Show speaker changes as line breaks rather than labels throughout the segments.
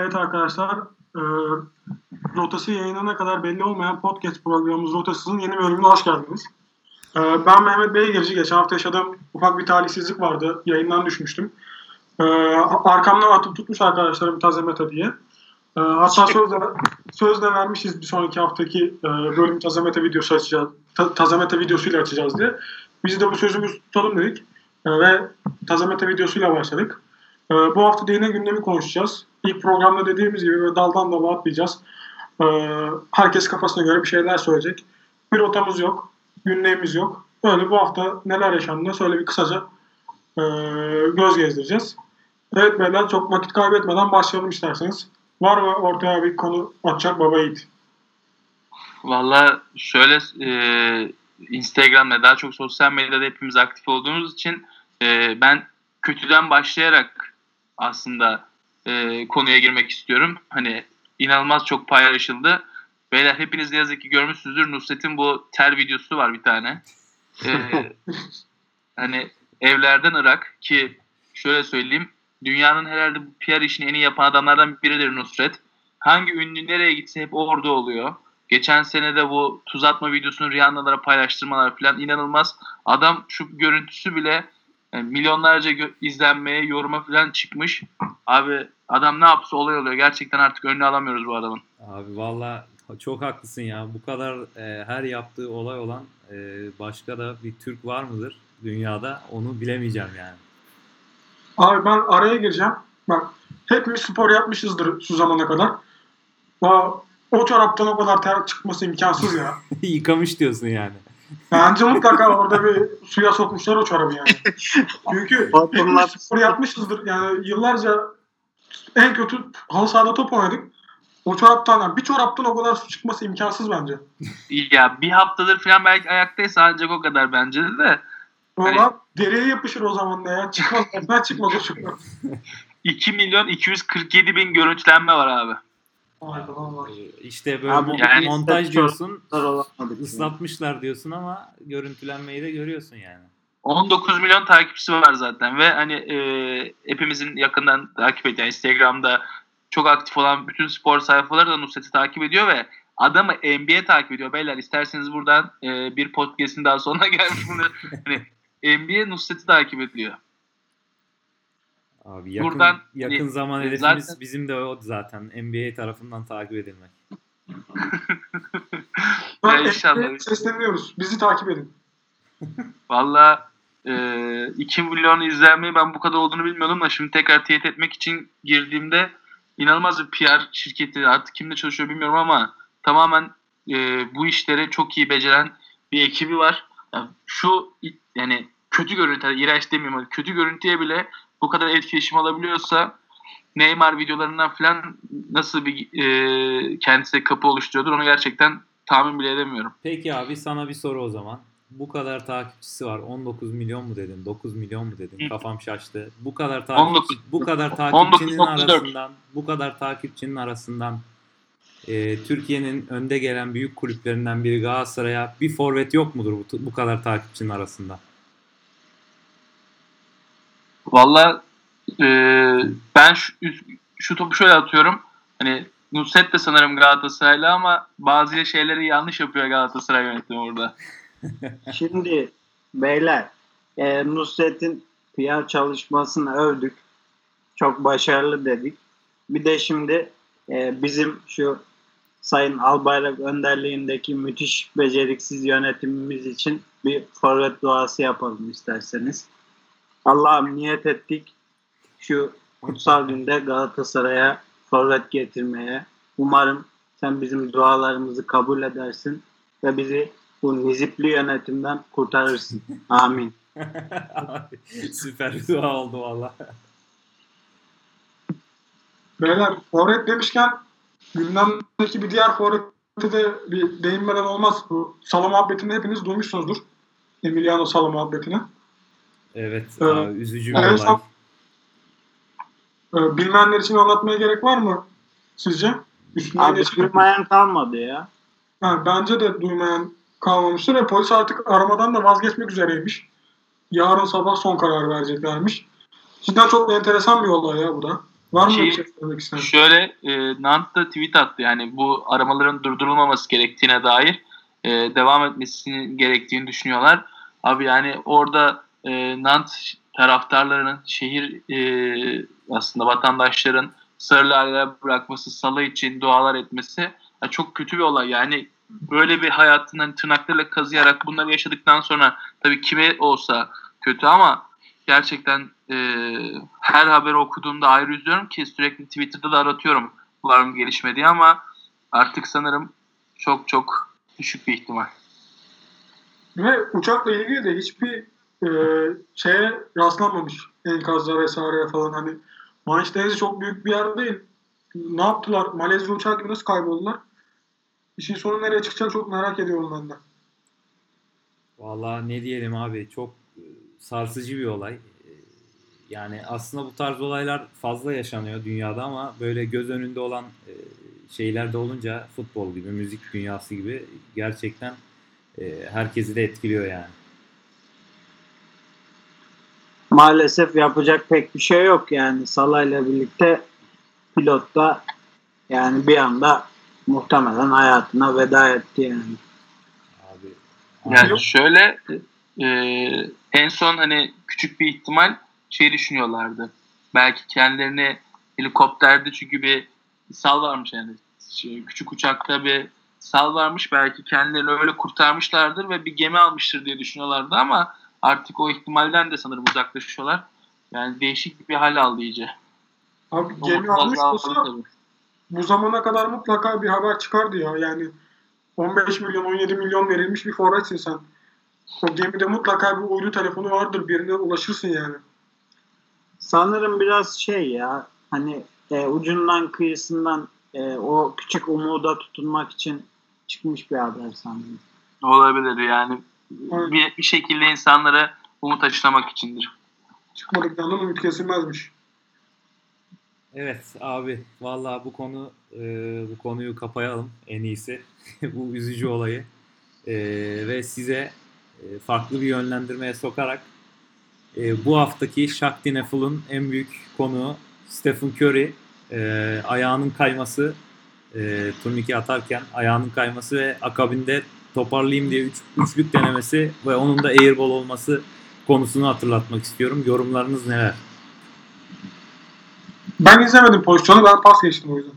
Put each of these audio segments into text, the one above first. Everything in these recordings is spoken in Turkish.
Evet arkadaşlar, e, rotası yayınına kadar belli olmayan podcast programımız Rotasız'ın yeni bölümüne hoş geldiniz. E, ben Mehmet Beygirci, geçen hafta yaşadığım ufak bir talihsizlik vardı, yayından düşmüştüm. E, arkamdan atıp tutmuş arkadaşlarım Tazemeta diye. E, hatta sözle, sözle vermişiz bir sonraki haftaki e, bölüm Tazemeta videosu açacağız, ta, Tazemeta videosuyla açacağız diye. Biz de bu sözümüzü tutalım dedik e, ve Tazemeta videosuyla başladık. E, bu hafta yine gündemi konuşacağız. İlk programda dediğimiz gibi daldan dala atlayacağız. Ee, herkes kafasına göre bir şeyler söyleyecek. Bir rotamız yok, gündemimiz yok. Böyle bu hafta neler yaşandı şöyle bir kısaca e, göz gezdireceğiz. Evet beyler çok vakit kaybetmeden başlayalım isterseniz. Var mı ortaya bir konu atacak baba Yiğit?
Valla şöyle e, Instagram'da daha çok sosyal medyada hepimiz aktif olduğumuz için e, ben kötüden başlayarak aslında e, konuya girmek istiyorum. Hani inanılmaz çok paylaşıldı. Beyler hepiniz de yazık ki görmüşsünüzdür. Nusret'in bu ter videosu var bir tane. Ee, hani evlerden Irak ki şöyle söyleyeyim. Dünyanın herhalde PR işini en iyi yapan adamlardan biridir Nusret. Hangi ünlü nereye gitse hep orada oluyor. Geçen sene de bu tuz atma videosunu Rihanna'lara paylaştırmalar falan inanılmaz. Adam şu görüntüsü bile yani milyonlarca gö- izlenmeye, yoruma falan çıkmış. Abi adam ne yapsa olay oluyor. Gerçekten artık önüne alamıyoruz bu adamın.
Abi valla çok haklısın ya. Bu kadar e, her yaptığı olay olan e, başka da bir Türk var mıdır dünyada? Onu bilemeyeceğim yani.
Abi ben araya gireceğim. Bak hepimiz spor yapmışızdır şu zamana kadar. Aa, o çoraptan o kadar ter çıkması imkansız ya.
Yıkamış diyorsun yani.
Bence mutlaka orada bir suya sokmuşlar o çorabı yani. Çünkü spor yapmışızdır. Yani yıllarca en kötü halı sahada top oynadık. O çoraptan, yani bir çoraptan o kadar su çıkması imkansız bence.
Ya bir haftadır falan belki ayaktaysa ancak o kadar bence de de.
Valla deriye yapışır o zaman da ya. Çıkmaz. Ben çıkmaz o çorap.
2 milyon 247 bin görüntülenme var abi.
İşte böyle
Abi
yani-
montaj diyorsun, ıslatmışlar diyorsun ama görüntülenmeyi de görüyorsun yani.
19 milyon takipçisi var zaten ve hani e, hepimizin yakından takip ediyor. Yani Instagram'da çok aktif olan bütün spor sayfaları da Nusret'i takip ediyor ve adamı NBA takip ediyor. Beyler isterseniz buradan e, bir podcast'in daha sonuna gelmiş bunu. hani NBA Nusret'i takip ediyor.
Abi yakın,
Buradan
yakın
hani
zaman
e,
hedefimiz
zaten-
bizim de o zaten. NBA tarafından takip edilmek.
Ya inşallah.
Sesleniyoruz. Bizi takip edin.
Valla e, 2 milyon izlenmeyi ben bu kadar olduğunu bilmiyordum da şimdi tekrar teyit etmek için girdiğimde inanılmaz bir PR şirketi artık kimle çalışıyor bilmiyorum ama tamamen e, bu işleri çok iyi beceren bir ekibi var. Yani şu yani kötü görüntü, iğrenç demeyeyim ama kötü görüntüye bile bu kadar etkileşim alabiliyorsa Neymar videolarından falan nasıl bir e, kendisine kapı oluşturuyordur onu gerçekten tahmin bile edemiyorum.
Peki abi sana bir soru o zaman. Bu kadar takipçisi var. 19 milyon mu dedin? 9 milyon mu dedin?
Hı.
Kafam şaştı. Bu kadar takipçi,
19.
bu kadar takipçinin
19.4.
arasından, bu kadar takipçinin arasından e, Türkiye'nin önde gelen büyük kulüplerinden biri Galatasaray'a bir forvet yok mudur bu, bu kadar takipçinin arasında?
Valla e, ben şu, şu topu şöyle atıyorum. Hani Nusret de sanırım Galatasaraylı ama bazı şeyleri yanlış yapıyor Galatasaray yönetimi orada.
Şimdi beyler e, Nusret'in PR çalışmasını övdük. Çok başarılı dedik. Bir de şimdi e, bizim şu Sayın Albayrak önderliğindeki müthiş beceriksiz yönetimimiz için bir forvet duası yapalım isterseniz. Allah'ım niyet ettik şu kutsal günde Galatasaray'a forvet getirmeye. Umarım sen bizim dualarımızı kabul edersin ve bizi bu nizipli yönetimden kurtarırsın. Amin.
Süper bir dua oldu valla.
Beyler forvet demişken gündemdeki bir diğer forvete de bir değinmeden olmaz. Bu Sala muhabbetini hepiniz duymuşsunuzdur. Emiliano Sala muhabbetini.
Evet,
Ee,
aa, üzücü bir olay.
son- Ee, bilmeyenler için anlatmaya gerek var mı sizce? Üstünden
Abi
geçelim.
duymayan kalmadı ya.
Ha, bence de duymayan kalmamıştır ve polis artık aramadan da vazgeçmek üzereymiş. Yarın sabah son karar vereceklermiş. Cidden çok enteresan bir olay ya bu da. Var mı
Şey-
bir şey söylemek isteyen?
Şöyle e, Nant da tweet attı yani bu aramaların durdurulmaması gerektiğine dair e, devam etmesinin gerektiğini düşünüyorlar. Abi yani orada e, Nant taraftarlarının şehir e, aslında vatandaşların sarılarla bırakması, salı için dualar etmesi ya çok kötü bir olay. Yani böyle bir hayatın hani tırnaklarıyla kazıyarak bunları yaşadıktan sonra tabii kime olsa kötü ama gerçekten e, her haberi okuduğumda ayrı üzülüyorum ki sürekli Twitter'da da aratıyorum var mı gelişme diye ama artık sanırım çok çok düşük bir ihtimal.
Ve uçakla ilgili de hiçbir e, şeye rastlanmamış. Enkazlar vesaire falan hani Manş Denizi çok büyük bir yer değil. Ne yaptılar? Malezya uçağı gibi nasıl kayboldular? İşin sonu nereye çıkacak çok merak ediyorum ben de.
Vallahi ne diyelim abi çok e, sarsıcı bir olay. E, Yani aslında bu tarz olaylar fazla yaşanıyor dünyada ama böyle göz önünde olan e, şeyler de olunca futbol gibi, müzik dünyası gibi gerçekten herkesi de etkiliyor yani.
Maalesef yapacak pek bir şey yok yani. Salah'yla birlikte pilot da yani bir anda muhtemelen hayatına veda etti yani.
Abi,
Yani şöyle e, en son hani küçük bir ihtimal şey düşünüyorlardı. Belki kendilerini helikopterde çünkü bir sal varmış yani Şey, küçük uçakta bir sal varmış belki kendilerini öyle kurtarmışlardır ve bir gemi almıştır diye düşünüyorlardı ama artık o ihtimalden de sanırım uzaklaşıyorlar. Yani değişik bir hal aldı iyice.
Abi
O
gemi almış olsa bu zamana kadar mutlaka bir haber çıkardı ya. Yani 15 milyon 17 milyon verilmiş bir forvetsin sen. O gemide mutlaka bir uydu telefonu vardır. Birine ulaşırsın yani.
Sanırım biraz şey ya hani e, ucundan kıyısından e, o küçük umuda tutunmak için çıkmış bir haber sanırım.
Olabilir yani. Bir, bir şekilde insanlara umut aşılamak içindir.
Çıkmadıktan da umut kesilmezmiş.
Evet abi vallahi bu konu e, bu konuyu kapayalım en iyisi bu üzücü olayı E, ve size e, farklı bir yönlendirmeye sokarak e, bu haftaki Shakti Neful'un en büyük konuğu Stephen Curry e, ayağının kayması e, turnike atarken ayağının kayması ve akabinde toparlayayım diye üç, üçlük denemesi ve onun da airball olması konusunu hatırlatmak istiyorum. Yorumlarınız neler?
Ben izlemedim pozisyonu. Ben pas geçtim o yüzden.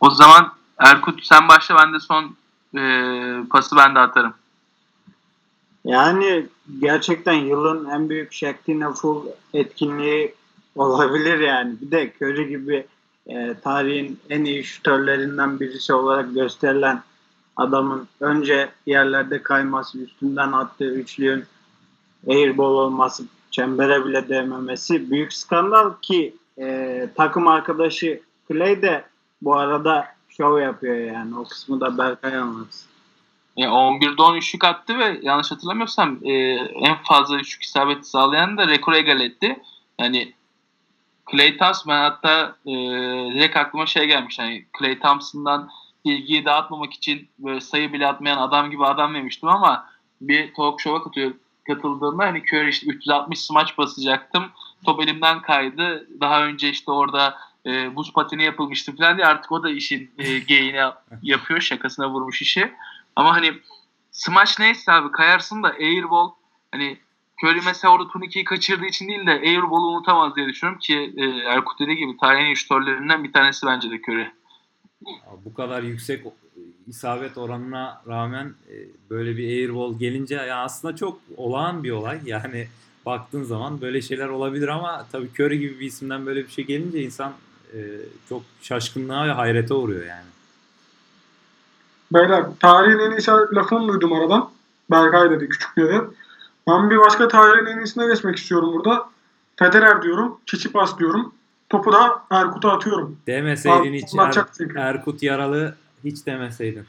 O zaman Erkut sen başla ben de son e, pası ben de atarım.
Yani gerçekten yılın en büyük Shaktina Full etkinliği olabilir yani. Bir de Curry gibi e, tarihin en iyi şutörlerinden birisi olarak gösterilen adamın önce yerlerde kayması, üstünden attığı üçlüğün airball olması, çembere bile değmemesi büyük skandal ki e, takım arkadaşı Clay de bu arada şov yapıyor yani. O kısmı da Berkay anlatsın.
E, 11'de 10 üçlük attı ve yanlış hatırlamıyorsam e, en fazla üçlük isabeti sağlayan da rekoru egal etti. Yani Clay Thompson ben hatta e, direkt aklıma şey gelmiş. Yani Clay Thompson'dan ilgiyi dağıtmamak için böyle sayı bile atmayan adam gibi adam demiştim ama bir talk show'a katıyor, katıldığımda hani Curry işte 360 smaç basacaktım. Top elimden kaydı. Daha önce işte orada e, buz pateni yapılmıştı falan diye artık o da işin e, geyiğini yapıyor. Şakasına vurmuş işi. Ama hani smaç neyse abi kayarsın da airball hani Curry mesela orada turnikeyi kaçırdığı için değil de airball'u unutamaz diye düşünüyorum ki e, Erkut dediği gibi tarihin en iyi şutörlerinden bir tanesi bence de Curry.
Bu kadar yüksek isabet oranına rağmen e, böyle bir airball gelince ya aslında çok olağan bir olay. Yani baktığın zaman böyle şeyler olabilir ama tabii Curry gibi bir isimden böyle bir şey gelince insan e, çok şaşkınlığa ve hayrete uğruyor yani.
Beyler tarihin en iyisi lafını duydum aradan. Berkay dedi, küçük dedi. Ben bir başka tarihin en iyisine geçmek istiyorum burada. Federer diyorum, Çiçipas diyorum. Topu da Erkut'a atıyorum.
Demeseydin hiç Er-. Erkut yaralı hiç demeseydin.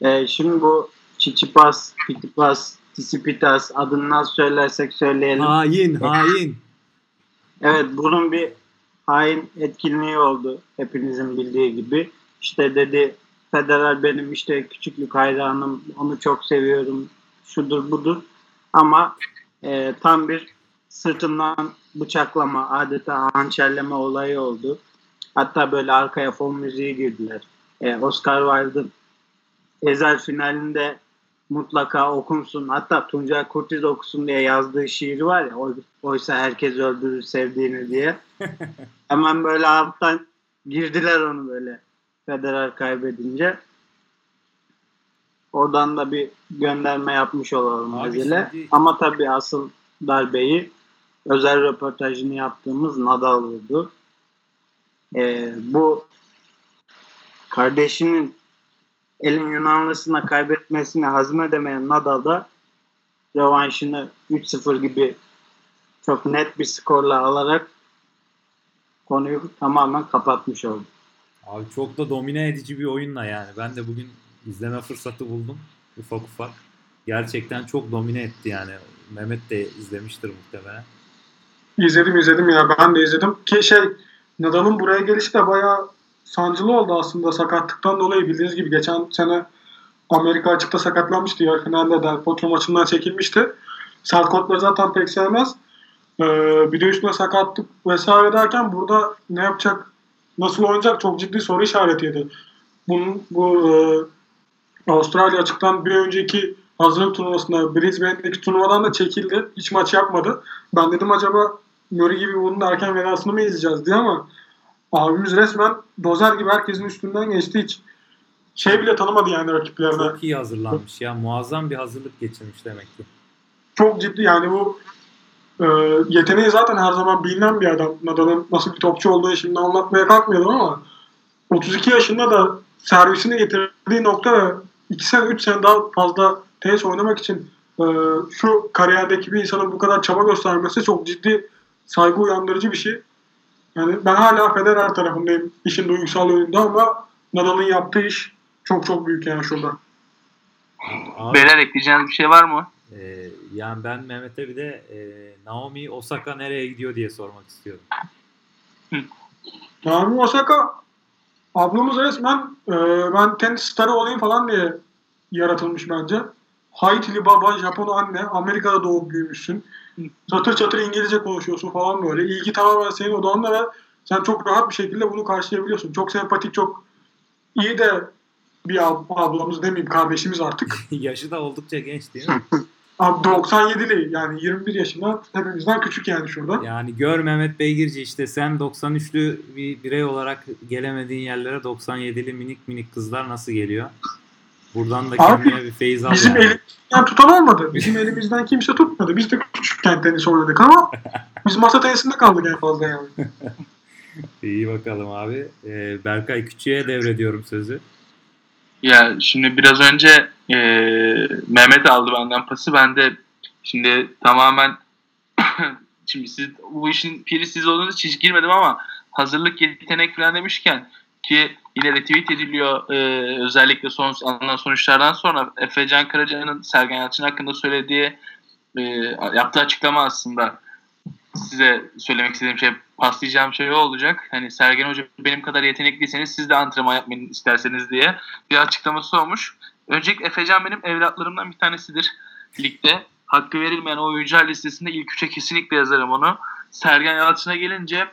E, şimdi bu Çiçipas, Pitipas, Tisipitas adını nasıl söylersek söyleyelim.
Hain hain.
Evet bunun bir hain etkinliği oldu hepinizin bildiği gibi. İşte dedi Federer benim işte küçüklük hayranım onu çok seviyorum şudur budur ama e, tam bir sırtından bıçaklama, adeta hançerleme olayı oldu. Hatta böyle arkaya fon müziği girdiler. E, Oscar Wilde'ın Ezel finalinde mutlaka okunsun. Hatta Tuncay Kurtiz okusun diye yazdığı şiir var ya oy- oysa herkes öldürür sevdiğini diye. Hemen böyle alttan girdiler onu böyle Federer kaybedince. Oradan da bir gönderme yapmış olalım
Abi şimdi-
Ama tabii asıl darbeyi özel röportajını yaptığımız Nadal vurdu. Ee, bu kardeşinin elin Yunanlısına kaybetmesini hazmedemeyen Nadal da revanşını 3-0 gibi çok net bir skorla alarak konuyu tamamen kapatmış oldu.
Abi çok da domine edici bir oyunla yani. Ben de bugün izleme fırsatı buldum ufak ufak. Gerçekten çok domine etti yani. Mehmet de izlemiştir muhtemelen.
İzledim izledim ya ben de izledim. Ki şey Nadal'ın buraya gelişi de bayağı sancılı oldu aslında sakatlıktan dolayı bildiğiniz gibi geçen sene Amerika açıkta sakatlanmıştı yarı finalde Del Potro maçından çekilmişti. Sert zaten pek sevmez. Ee, bir de üstüne sakatlık vesaire derken burada ne yapacak, nasıl oynayacak çok ciddi soru işaretiydi. Bunun, bu e, Avustralya açıktan bir önceki hazırlık turnuvasında Brisbane'deki turnuvadan da çekildi. Hiç maç yapmadı. Ben dedim acaba Murray gibi bunun erken vedasını mı izleyeceğiz diye ama abimiz resmen dozer gibi herkesin üstünden geçti hiç. Şey bile tanımadı yani rakiplerine.
Çok iyi hazırlanmış ya. Muazzam bir hazırlık geçirmiş demek ki.
Çok ciddi yani bu e, yeteneği zaten her zaman bilinen bir adam. Nadal'ın nasıl bir topçu olduğunu şimdi anlatmaya kalkmayalım ama 32 yaşında da servisini getirdiği nokta ve 2 sene 3 sene daha fazla tenis oynamak için e, şu kariyerdeki bir insanın bu kadar çaba göstermesi çok ciddi saygı uyandırıcı bir şey. Yani ben hala Federer tarafındayım işin duygusal yönünde ama Nadal'ın yaptığı iş çok çok büyük yani şurada.
Abi,
Beyler ekleyeceğiniz bir şey var mı?
e, yani ben Mehmet'e bir de e, Naomi Osaka nereye gidiyor diye sormak istiyorum.
Naomi Osaka ablamız resmen e, ben tenis starı olayım falan diye yaratılmış bence. Haitili baba, Japon anne, Amerika'da doğup büyümüşsün. Çatır çatır İngilizce konuşuyorsun falan böyle. İlgi tamamen senin odanda ve sen çok rahat bir şekilde bunu karşılayabiliyorsun. Çok sempatik, çok iyi de bir ab- ablamız demeyeyim kardeşimiz artık.
Yaşı da oldukça genç değil mi?
Abi 97'li yani 21 yaşında hepimizden küçük yani şurada.
Yani gör Mehmet Beygirci işte sen 93'lü bir birey olarak gelemediğin yerlere 97'li minik minik kızlar nasıl geliyor? Buradan da
Abi,
kendine bir feyiz al
Bizim
yani.
elimizden tutan olmadı. Bizim elimizden kimse tutmadı. Biz de küçükken tenis oynadık ama biz masa tenisinde kaldık en fazla yani.
İyi bakalım abi. Ee, Berkay Küçük'e devrediyorum sözü.
Ya şimdi biraz önce e, Mehmet aldı benden pası. Ben de şimdi tamamen şimdi siz bu işin piri siz olduğunuz için hiç girmedim ama hazırlık yetenek falan demişken ki yine retweet ediliyor e, özellikle son alınan sonuçlardan sonra Efecan Karaca'nın Sergen Yalçın hakkında söylediği e, yaptığı açıklama aslında size söylemek istediğim şey paslayacağım şey o olacak. Hani Sergen Hoca benim kadar yetenekliyseniz siz de antrenman yapmayın isterseniz diye bir açıklaması olmuş. Öncelikle Efecan benim evlatlarımdan bir tanesidir ligde. Hakkı verilmeyen oyuncular listesinde ilk üçe kesinlikle yazarım onu. Sergen Yalçın'a gelince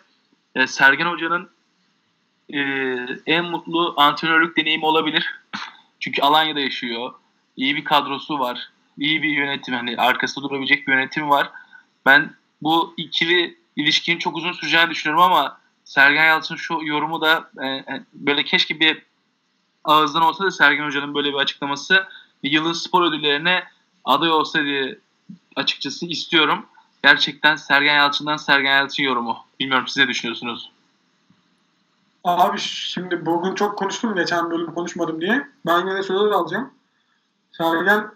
e, Sergen Hoca'nın e, en mutlu antrenörlük deneyimi olabilir. Çünkü Alanya'da yaşıyor. İyi bir kadrosu var. İyi bir yönetim. Hani arkasında durabilecek bir yönetim var. Ben bu ikili ilişkinin çok uzun süreceğini düşünüyorum ama Sergen Yalçın şu yorumu da e, e, böyle keşke bir ağızdan olsa da Sergen Hoca'nın böyle bir açıklaması yılın spor ödüllerine aday olsa diye açıkçası istiyorum. Gerçekten Sergen Yalçın'dan Sergen Yalçın yorumu. Bilmiyorum siz ne düşünüyorsunuz?
Abi şimdi bugün çok konuştum geçen bölüm konuşmadım diye. Ben yine sözler alacağım. Sergen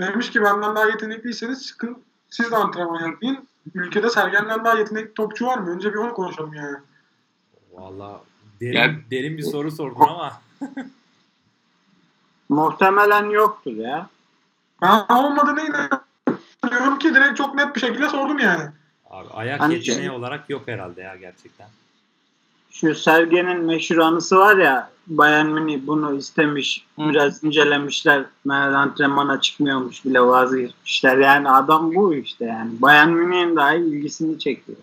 demiş ki benden daha yetenekliyseniz çıkın siz de antrenman yapmayın. Ülkede Sergen'den daha yetenekli topçu var mı? Önce bir onu konuşalım yani.
Valla derin,
Ya-
derin bir soru sordun ama
Muhtemelen yoktur ya.
Ben olmadığını inanıyorum ki direkt çok net bir şekilde sordum yani.
abi ayak
Hani
yeteneği
şey-
olarak yok herhalde ya gerçekten.
Şu Sergen'in meşhur anısı var ya Bayern Münih bunu istemiş.
Hı.
Biraz incelemişler. Meğer antrenmana çıkmıyormuş bile vazgeçmişler. Yani adam bu işte yani. Bayern Münih'in dahi ilgisini çekiyor.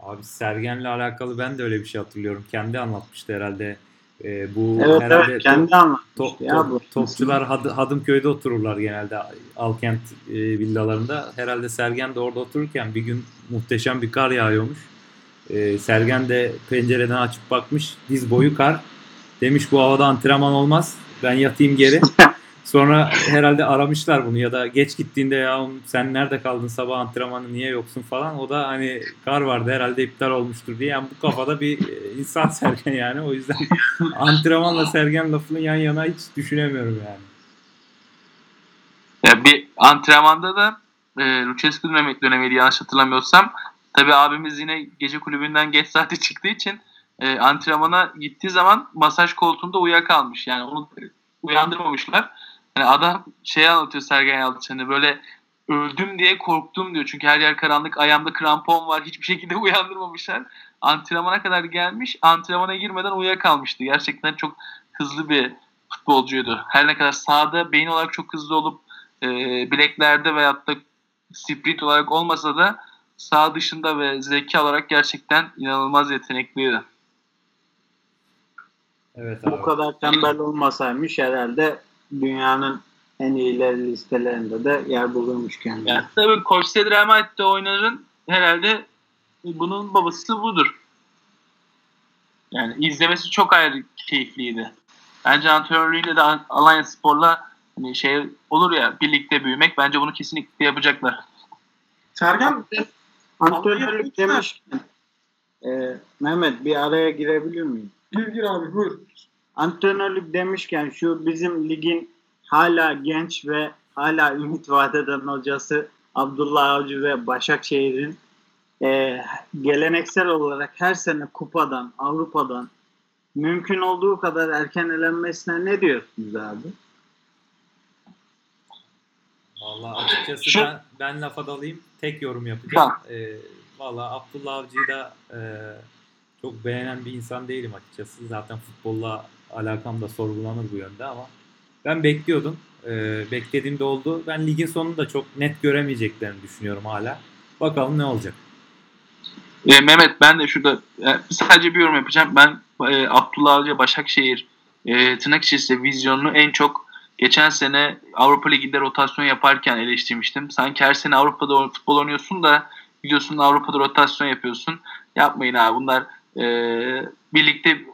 Abi Sergen'le alakalı ben de öyle bir şey hatırlıyorum. Kendi anlatmıştı herhalde. Ee, bu
Evet
herhalde
evet kendi anlatmıştı
top,
ya
top-
bu.
topçular Had- Hadımköy'de otururlar genelde Alkent e, villalarında. Herhalde Sergen de orada otururken bir gün muhteşem bir kar yağıyormuş. Ee, Sergen de pencereden açıp bakmış. Diz boyu kar. Demiş bu havada antrenman olmaz. Ben yatayım geri. Sonra herhalde aramışlar bunu ya da geç gittiğinde ya sen nerede kaldın sabah antrenmanı niye yoksun falan. O da hani kar vardı herhalde iptal olmuştur diye. Yani bu kafada bir e, insan Sergen yani. O yüzden antrenmanla Sergen lafını yan yana hiç düşünemiyorum yani.
Ya bir antrenmanda da e, Lucescu dönemi, dönemiydi yanlış hatırlamıyorsam. Tabii abimiz yine gece kulübünden geç saate çıktığı için e, antrenmana gittiği zaman masaj koltuğunda uyuyakalmış. Yani onu uyandırmamışlar. Yani adam şey anlatıyor Sergen Yalçın hani böyle öldüm diye korktum diyor. Çünkü her yer karanlık, ayağımda krampon var. Hiçbir şekilde uyandırmamışlar. Antrenmana kadar gelmiş, antrenmana girmeden uyuyakalmıştı. Gerçekten çok hızlı bir futbolcuydu. Her ne kadar sahada beyin olarak çok hızlı olup e, bileklerde veyahut da sprint olarak olmasa da sağ dışında ve zeki olarak gerçekten inanılmaz yetenekliydi.
Evet abi.
Bu kadar tembel olmasaymış herhalde dünyanın en iyileri listelerinde de yer bulurmuş kendine.
Yani tabii Koç Sedremat'te oynarın herhalde bunun babası budur. Yani izlemesi çok ayrı keyifliydi. Bence antrenörlüğüyle de Alanya Spor'la hani şey olur ya birlikte büyümek bence bunu kesinlikle yapacaklar.
Sergen
Antrenörlük demişken e, Mehmet bir araya girebilir miyim?
gir gir abi buyur.
Antrenörlük demişken şu bizim ligin hala genç ve hala ümit vaat eden hocası Abdullah Avcı ve Başakşehir'in e, geleneksel olarak her sene kupadan, Avrupa'dan mümkün olduğu kadar erken elenmesine ne diyorsunuz abi?
Vallahi açıkçası
Şu-
ben, ben lafa dalayım. Tek yorum yapacağım. Ee, Valla Abdullah Avcı'yı da e, çok beğenen bir insan değilim açıkçası. Zaten futbolla alakam da sorgulanır bu yönde ama ben bekliyordum. Ee, beklediğim de oldu. Ben ligin sonunu da çok net göremeyeceklerini düşünüyorum hala. Bakalım ne olacak.
E, Mehmet ben de şurada e, sadece bir yorum yapacağım. Ben e, Abdullah Avcı Başakşehir e, tırnak içerisinde vizyonunu en çok geçen sene Avrupa Ligi'nde rotasyon yaparken eleştirmiştim. Sanki her sene Avrupa'da futbol oynuyorsun da gidiyorsun Avrupa'da rotasyon yapıyorsun. Yapmayın abi bunlar e, birlikte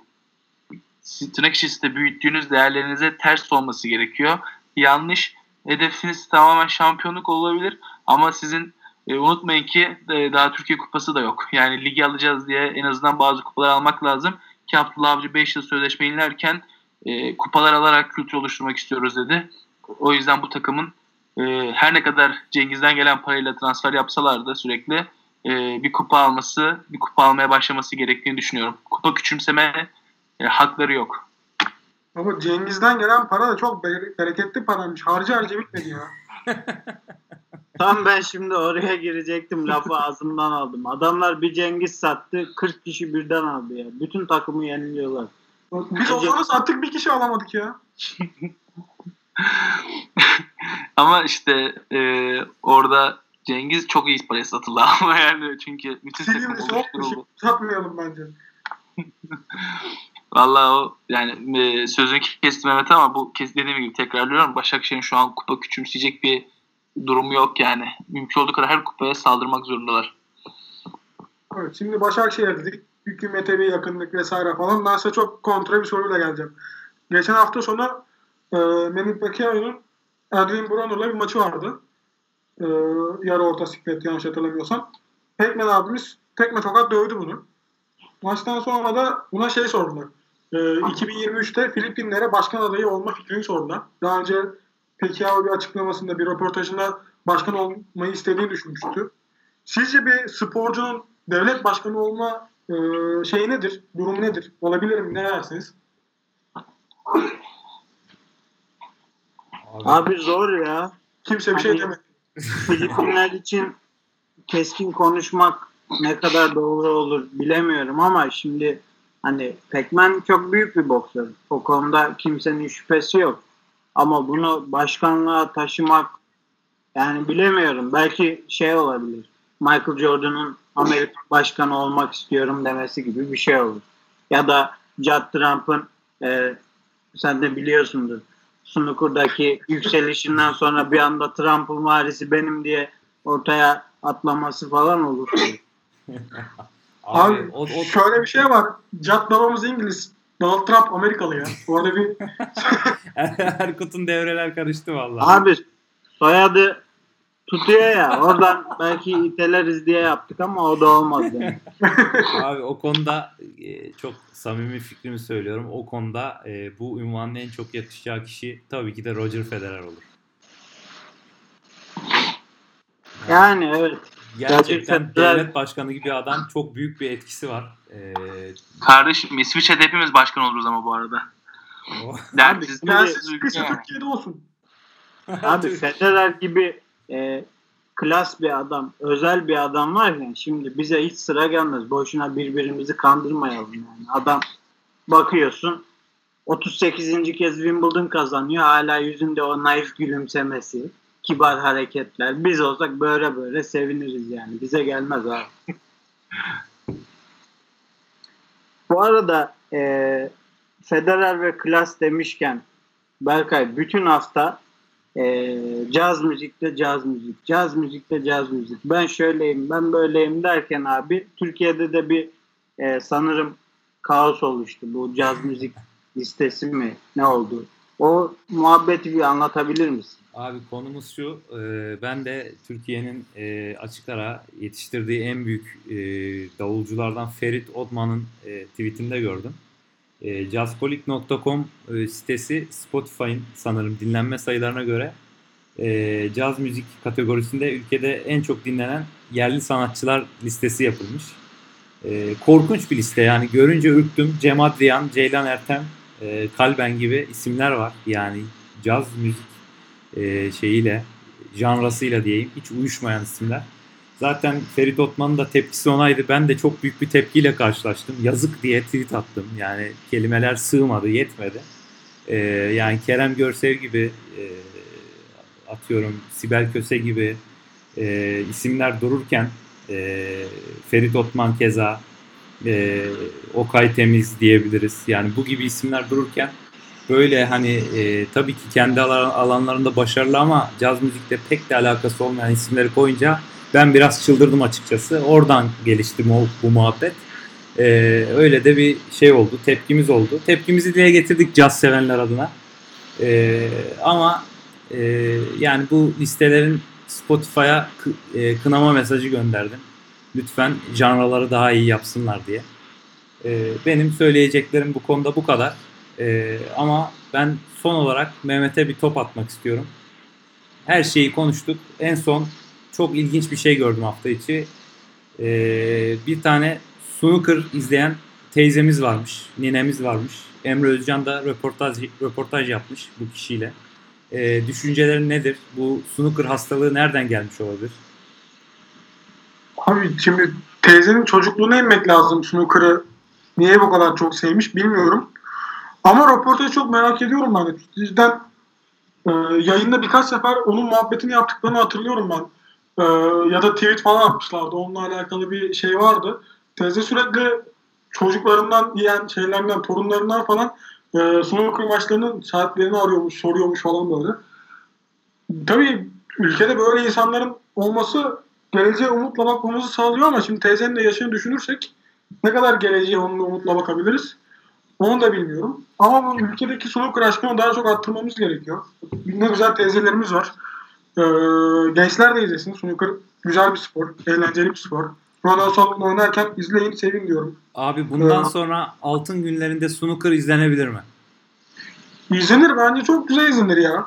tırnak içerisinde büyüttüğünüz değerlerinize ters olması gerekiyor. Yanlış hedefiniz tamamen şampiyonluk olabilir ama sizin e, unutmayın ki e, daha Türkiye Kupası da yok. Yani ligi alacağız diye en azından bazı kupalar almak lazım. Ki Abdullah Avcı 5 yıl sözleşme yenilerken e, kupalar alarak kültür oluşturmak istiyoruz dedi. O yüzden bu takımın e, her ne kadar Cengiz'den gelen parayla transfer yapsalar da sürekli e, bir kupa alması, bir kupa almaya başlaması gerektiğini düşünüyorum. Kupa küçümseme e, hakları yok.
Ama Cengiz'den gelen para da çok bere- bereketli paraymış. Harcı harcı bitmedi ya.
Tam ben şimdi oraya girecektim lafı ağzımdan aldım. Adamlar bir Cengiz sattı 40 kişi birden aldı ya. Bütün takımı yeniliyorlar.
Biz Ozan'ı sattık bir kişi alamadık ya.
Ama işte e, orada Cengiz çok iyi paraya satıldı ama yani çünkü takım
Silivri soğuk bir şey.
oluşturuldu.
Satmayalım bence.
Vallahi o yani e, sözünü kestim Mehmet ama bu dediğim gibi tekrarlıyorum. Başakşehir'in şu an kupa küçümseyecek bir durumu yok yani. Mümkün olduğu kadar her kupaya saldırmak zorundalar.
Evet, şimdi Başakşehir dedik. Hükümete bir yakınlık vesaire falan. Ben size çok kontra bir soruyla geleceğim. Geçen hafta sonu e, Mehmet Bakaya'nın Edwin Bruno'la bir maçı vardı. E, yarı orta siklet yanlış hatırlamıyorsam. Pekmen abimiz tekme tokat dövdü bunu. Maçtan sonra da buna şey sordular. E, 2023'te Filipinlere başkan adayı olma fikrini sordular. Daha önce Pekao bir açıklamasında, bir röportajında başkan olmayı istediğini düşünmüştü. Sizce bir sporcunun devlet başkanı olma e, şeyi nedir? Durumu nedir? Olabilir mi? Ne dersiniz?
Abi,
Abi zor ya.
Kimse bir şey
Hani-
demedi.
Filipinler için keskin konuşmak ne kadar doğru olur bilemiyorum ama şimdi hani Pekmen çok büyük bir boksör. O konuda kimsenin şüphesi yok. Ama bunu başkanlığa taşımak yani bilemiyorum. Belki şey olabilir. Michael Jordan'ın Amerika başkanı olmak istiyorum demesi gibi bir şey olur. Ya da Judd Trump'ın e, sen de biliyorsundur snooker'daki yükselişinden sonra bir anda Trump'ın varisi benim diye ortaya atlaması falan olur.
Abi, şöyle bir şey var. Judd babamız İngiliz. Donald Trump Amerikalı ya. Orada bir
Erkut'un devreler karıştı vallahi.
Abi soyadı tutuyor ya. Oradan belki iteleriz diye yaptık ama o da olmaz yani.
Abi o konuda e, çok samimi fikrimi söylüyorum. O konuda e, bu ünvanın en çok yakışacağı kişi tabii ki de Roger Federer olur.
Yani evet.
Gerçekten devlet başkanı gibi adam çok büyük bir etkisi var. Ee,
Kardeşim İsviçre'de hepimiz başkan oluruz ama bu arada.
Dersiz, dersiz Türkiye'de olsun.
Abi Federer gibi e, klas bir adam, özel bir adam var ya şimdi bize hiç sıra gelmez. Boşuna birbirimizi kandırmayalım yani. Adam bakıyorsun 38. kez Wimbledon kazanıyor. Hala yüzünde o naif gülümsemesi, kibar hareketler. Biz olsak böyle böyle seviniriz yani. Bize gelmez abi. Bu arada e, Federer ve klas demişken Berkay bütün hafta e, caz müzikte caz müzik, caz müzikte caz müzik. Ben şöyleyim, ben böyleyim derken abi Türkiye'de de bir e, sanırım kaos oluştu. Bu caz müzik listesi mi ne oldu? O muhabbeti bir anlatabilir misin?
Abi konumuz şu, e, ben de Türkiye'nin e, açık ara yetiştirdiği en büyük e, davulculardan Ferit Odman'ın e, tweetinde gördüm. E, jazzkolik.com e, sitesi Spotify'ın sanırım dinlenme sayılarına göre e, caz müzik kategorisinde ülkede en çok dinlenen yerli sanatçılar listesi yapılmış. E, korkunç bir liste yani görünce ürktüm. Cem Adrian, Ceylan Ertem, e, Kalben gibi isimler var. Yani caz müzik e, şeyiyle, janrasıyla diyeyim hiç uyuşmayan isimler. Zaten Ferit Otman'ın da tepkisi onaydı. Ben de çok büyük bir tepkiyle karşılaştım. Yazık diye tweet attım. Yani kelimeler sığmadı, yetmedi. Ee, yani Kerem Görsev gibi e, atıyorum Sibel Köse gibi e, isimler dururken e, Ferit Otman keza e, Okay Temiz diyebiliriz. Yani bu gibi isimler dururken böyle hani e, tabii ki kendi alanlarında başarılı ama caz müzikle pek de alakası olmayan isimleri koyunca ben biraz çıldırdım açıkçası. Oradan gelişti bu, bu muhabbet. Ee, öyle de bir şey oldu. Tepkimiz oldu. Tepkimizi dile getirdik caz sevenler adına. Ee, ama e, yani bu listelerin Spotify'a e, kınama mesajı gönderdim. Lütfen janraları daha iyi yapsınlar diye. Ee, benim söyleyeceklerim bu konuda bu kadar. Ee, ama ben son olarak Mehmet'e bir top atmak istiyorum. Her şeyi konuştuk. En son çok ilginç bir şey gördüm hafta içi. Ee, bir tane snooker izleyen teyzemiz varmış, ninemiz varmış. Emre Özcan da röportaj, röportaj yapmış bu kişiyle. Ee, düşüncelerin nedir? Bu snooker hastalığı nereden gelmiş olabilir?
Abi şimdi teyzenin çocukluğuna inmek lazım snooker'ı. Niye bu kadar çok sevmiş bilmiyorum. Ama röportajı çok merak ediyorum ben de. E, yayında birkaç sefer onun muhabbetini yaptıklarını hatırlıyorum ben e, ya da tweet falan atmışlardı. Onunla alakalı bir şey vardı. Teyze sürekli çocuklarından yiyen şeylerden, torunlarından falan e, snooker maçlarının saatlerini arıyormuş, soruyormuş falan böyle. Tabii ülkede böyle insanların olması geleceğe umutla bakmamızı sağlıyor ama şimdi teyzenin de yaşını düşünürsek ne kadar geleceğe onunla umutla bakabiliriz? Onu da bilmiyorum. Ama bu ülkedeki snooker aşkını daha çok arttırmamız gerekiyor. Ne güzel teyzelerimiz var. Ee, gençler de izlesin. Snooker güzel bir spor. Eğlenceli bir spor. Ronald Solomon oynarken izleyin, sevin diyorum.
Abi bundan ee, sonra altın günlerinde snooker izlenebilir mi?
İzlenir. Bence çok güzel izlenir ya.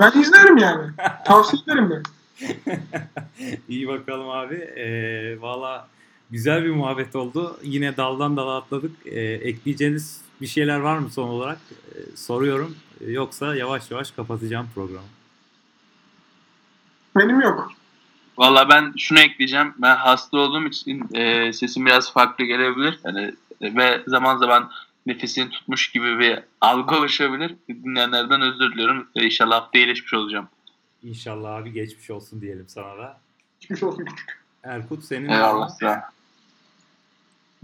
ben izlerim yani. Tavsiye ederim ben.
İyi bakalım abi. Ee, Valla güzel bir muhabbet oldu. Yine daldan dala atladık. Ee, ekleyeceğiniz bir şeyler var mı son olarak? Ee, soruyorum. Yoksa yavaş yavaş kapatacağım programı.
Benim yok.
Valla ben şunu ekleyeceğim. Ben hasta olduğum için e, sesim biraz farklı gelebilir. Yani, e, ve zaman zaman nefesini tutmuş gibi bir algı oluşabilir. Dinleyenlerden özür diliyorum. E, inşallah hafta iyileşmiş olacağım.
İnşallah abi geçmiş olsun diyelim sana da.
Geçmiş olsun küçük.
Erkut senin
Eyvallah.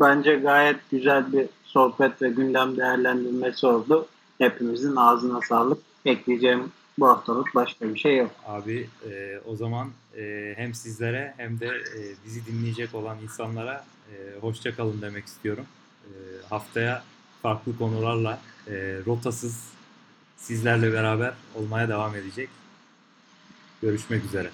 Bence gayet güzel bir sohbet ve gündem değerlendirmesi oldu. Hepimizin ağzına sağlık. Ekleyeceğim bu haftalık başka bir şey yok.
Abi e, o zaman e, hem sizlere hem de e, bizi dinleyecek olan insanlara e, hoşça kalın demek istiyorum. E, haftaya farklı konularla e, rotasız sizlerle beraber olmaya devam edecek. Görüşmek üzere.